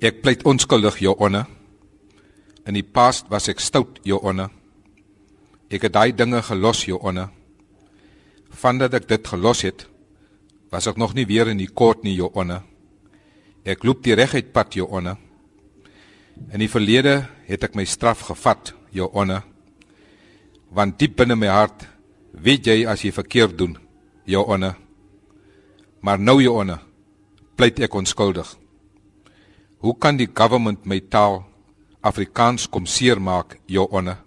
Ek pleit onskuldig, Jou Honor. In die past was ek stout, Jou Honor. Ek het daai dinge gelos, Jou Honor. Vandat ek dit gelos het, was ek nog nie weer in die kort nie, Jou Honor. Ek loop die reguit pad, Jou Honor. In die verlede het ek my straf gevat, Jou Honor. Want diep binne my hart weet jy as jy verkeerd doen, Jou Honor. Maar nou, Jou Honor, pleit ek onskuldig. Hoe kan die government my taal Afrikaans kom seermaak, Jou Honor?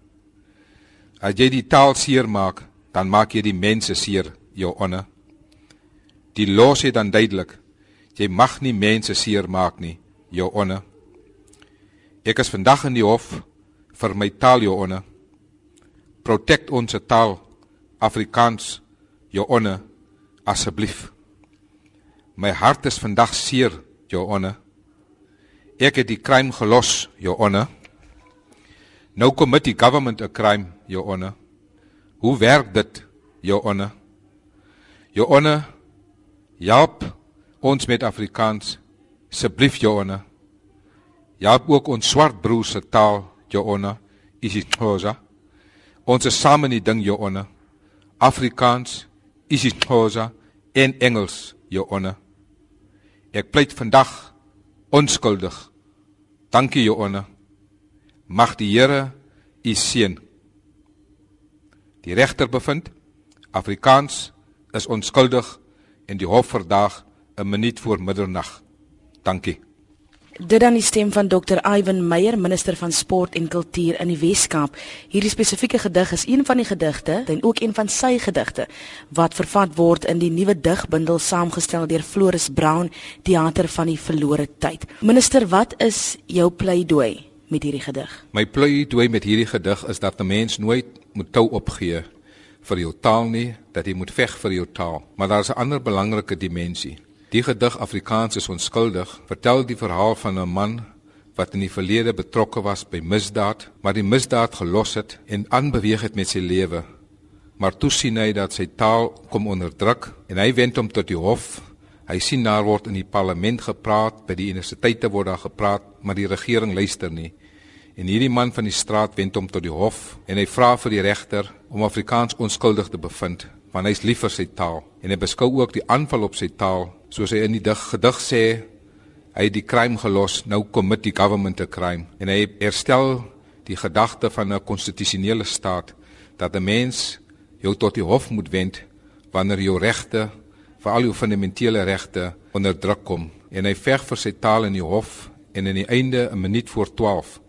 As jy die taal seermaak, dan maak jy die mense seer, Jou Honor. Die los het dan duidelik, jy mag nie mense seermaak nie, Jou Honor. Ek is vandag in die hof vir my taal, Jou Honor. Protect ons taal Afrikaans, Jou Honor, asseblief. My hart is vandag seer, Jou Honor. Ek het die crime gelos, Your Honor. Nou kom met die government 'n crime, Your Honor. Hoe werk dit, Your Honor? Your Honor, help ons met Afrikaans, asseblief, Your Honor. Help ook ons swart broers se taal, Your Honor, isiXhosa. Ons is saam in die ding, Your Honor. Afrikaans, isiXhosa en Engels, Your Honor. Ek pleit vandag onskuldig. Dankie jou onne. Mag die Here u seën. Die regter bevind Afrikaans is onskuldig en die hof verdaag 'n minuut voor middernag. Dankie. Dit dan die stem van Dr. Ivan Meyer, minister van sport en kultuur in die Wes-Kaap. Hierdie spesifieke gedig is een van die gedigte en ook een van sy gedigte wat vervat word in die nuwe digbundel saamgestel deur Floris Brown, Theater van die verlore tyd. Minister, wat is jou pleidooi met hierdie gedig? My pleidooi met hierdie gedig is dat 'n mens nooit moet tou opgee vir jou taal nie, dat jy moet veg vir jou taal. Maar daar is 'n ander belangrike dimensie. Die gedig Afrikaans is onskuldig vertel die verhaal van 'n man wat in die verlede betrokke was by misdaad, maar die misdaad gelos het en aanbeweeg het met sy lewe. Maar toe sien hy dat sy taal kom onderdruk en hy wend hom tot die hof. Hy sien daar word in die parlement gepraat, by die universiteite word daar gepraat, maar die regering luister nie. En hierdie man van die straat wend hom tot die hof en hy vra vir die regter om Afrikaans onskuldig te bevind, want hy is lief vir sy taal en hy beskou ook die aanval op sy taal soos hy in die dig, gedig sê, hy het die crime gelos, nou kom met die government 'n crime. En hy herstel die gedagte van 'n konstitusionele staat dat 'n mens jou tot die hof moet wend wanneer jou regte, veral jou fundamentele regte onderdruk kom. En hy veg vir sy taal in die hof en in die einde 'n minuut voor 12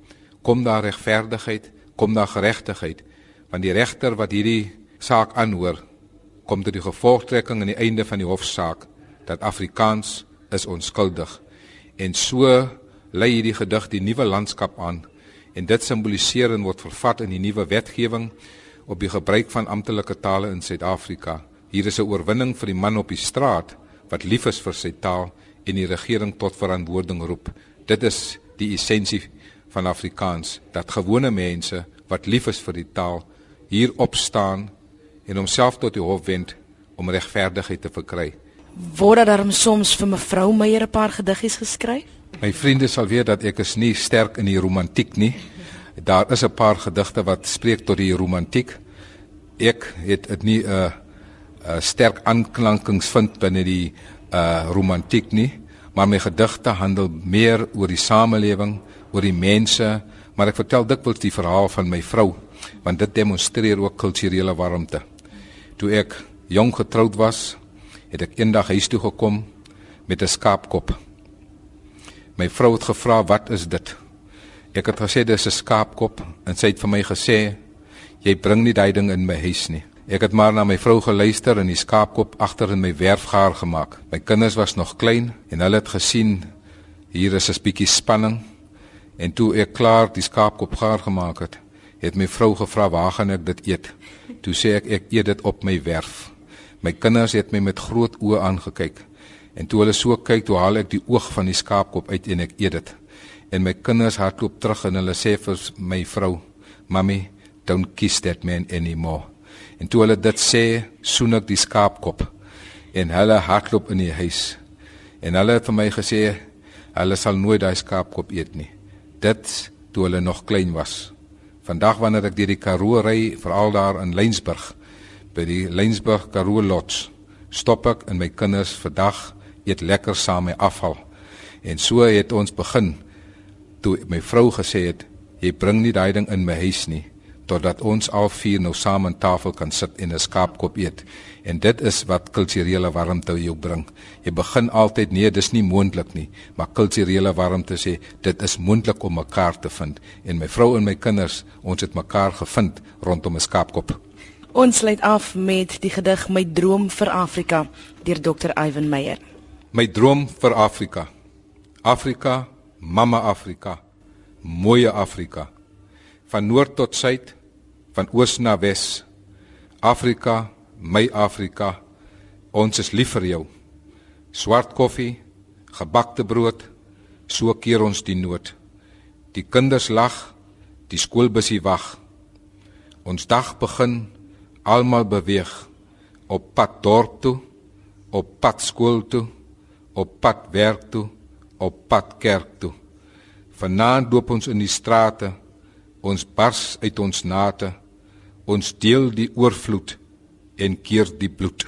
kom daar regverdigheid, kom daar geregtigheid want die regter wat hierdie saak aanhoor kom tot die gevolgtrekking aan die einde van die hofsaak dat Afrikaans is onskuldig. En so lei hierdie gedig die nuwe landskap aan en dit simboliseer en word vervat in die nuwe wetgewing op die gebruik van amptelike tale in Suid-Afrika. Hier is 'n oorwinning vir die man op die straat wat lief is vir sy taal en die regering tot verantwoording roep. Dit is die essensie van Afrikaans dat gewone mense wat lief is vir die taal hier opstaan en homself tot die hof wend om regverdigheid te verkry word daar soms vir mevrou Meyer 'n paar gediggies geskryf? My vriende sal weet dat ek is nie sterk in die romantiek nie. Daar is 'n paar gedigte wat spreek tot die romantiek. Ek het dit nie 'n uh, uh, sterk aanklankings vind binne die uh romantiek nie, maar my gedigte handel meer oor die samelewing, oor die mense, maar ek vertel dikwels die verhaal van my vrou, want dit demonstreer ook kulturele warmte. Toe ek jong getroud was, het ek eendag huis toe gekom met 'n skaapkop. My vrou het gevra wat is dit? Ek het gesê dis 'n skaapkop en sy het vir my gesê jy bring nie daai ding in my huis nie. Ek het maar na my vrou geluister en die skaapkop agter in my werf gaar gemaak. My kinders was nog klein en hulle het gesien hier is 'n bietjie spanning en toe ek klaar die skaapkop gaar gemaak het, het my vrou gevra waar gaan ek dit eet? Toe sê ek ek eet dit op my werf. My kinders het my met groot oë aangekyk. En toe hulle so kyk, toe haal ek die oog van die skaapkop uit en ek eet dit. En my kinders hardloop terug en hulle sê vir my vrou, "Mommy, don't kiss that man anymore." En toe hulle dit sê, soen ek die skaapkop en hulle hardloop in die huis. En hulle het vir my gesê, Hulle sal nooit daai skaapkop eet nie. Dit toe hulle nog klein was. Vandag wanneer ek deur die Karoo ry, veral daar in Lensburg, by die Lensburg Karoo Lodge, stop ek en my kinders vandag eet lekker saam met afval. En so het ons begin toe my vrou gesê het, jy bring nie daai ding in my huis nie totdat ons al vier nou saam aan tafel kan sit en 'n skaapkop eet. En dit is wat kulturele warmte jou bring. Jy begin altyd nee, dis nie moontlik nie, maar kulturele warmte sê dit is moontlik om mekaar te vind. En my vrou en my kinders, ons het mekaar gevind rondom 'n skaapkop. Ons sluit af met die gedig My droom vir Afrika deur Dr. Ivan Meyer. My droom vir Afrika. Afrika, mamma Afrika. Mooie Afrika van noord tot suid, van oos na wes. Afrika, my Afrika, ons is lief vir jou. Swart koffie, gebakte brood, so keer ons die nood. Die kinders lag, die skoolbusie wag. Ons dag begin, almal beweeg op pad dorp toe, op pad skool toe, op pad werk toe, op pad kerk toe. Vanaand loop ons in die strate ons bars uit ons nate. Ons deel die oorvloed en keer die bloed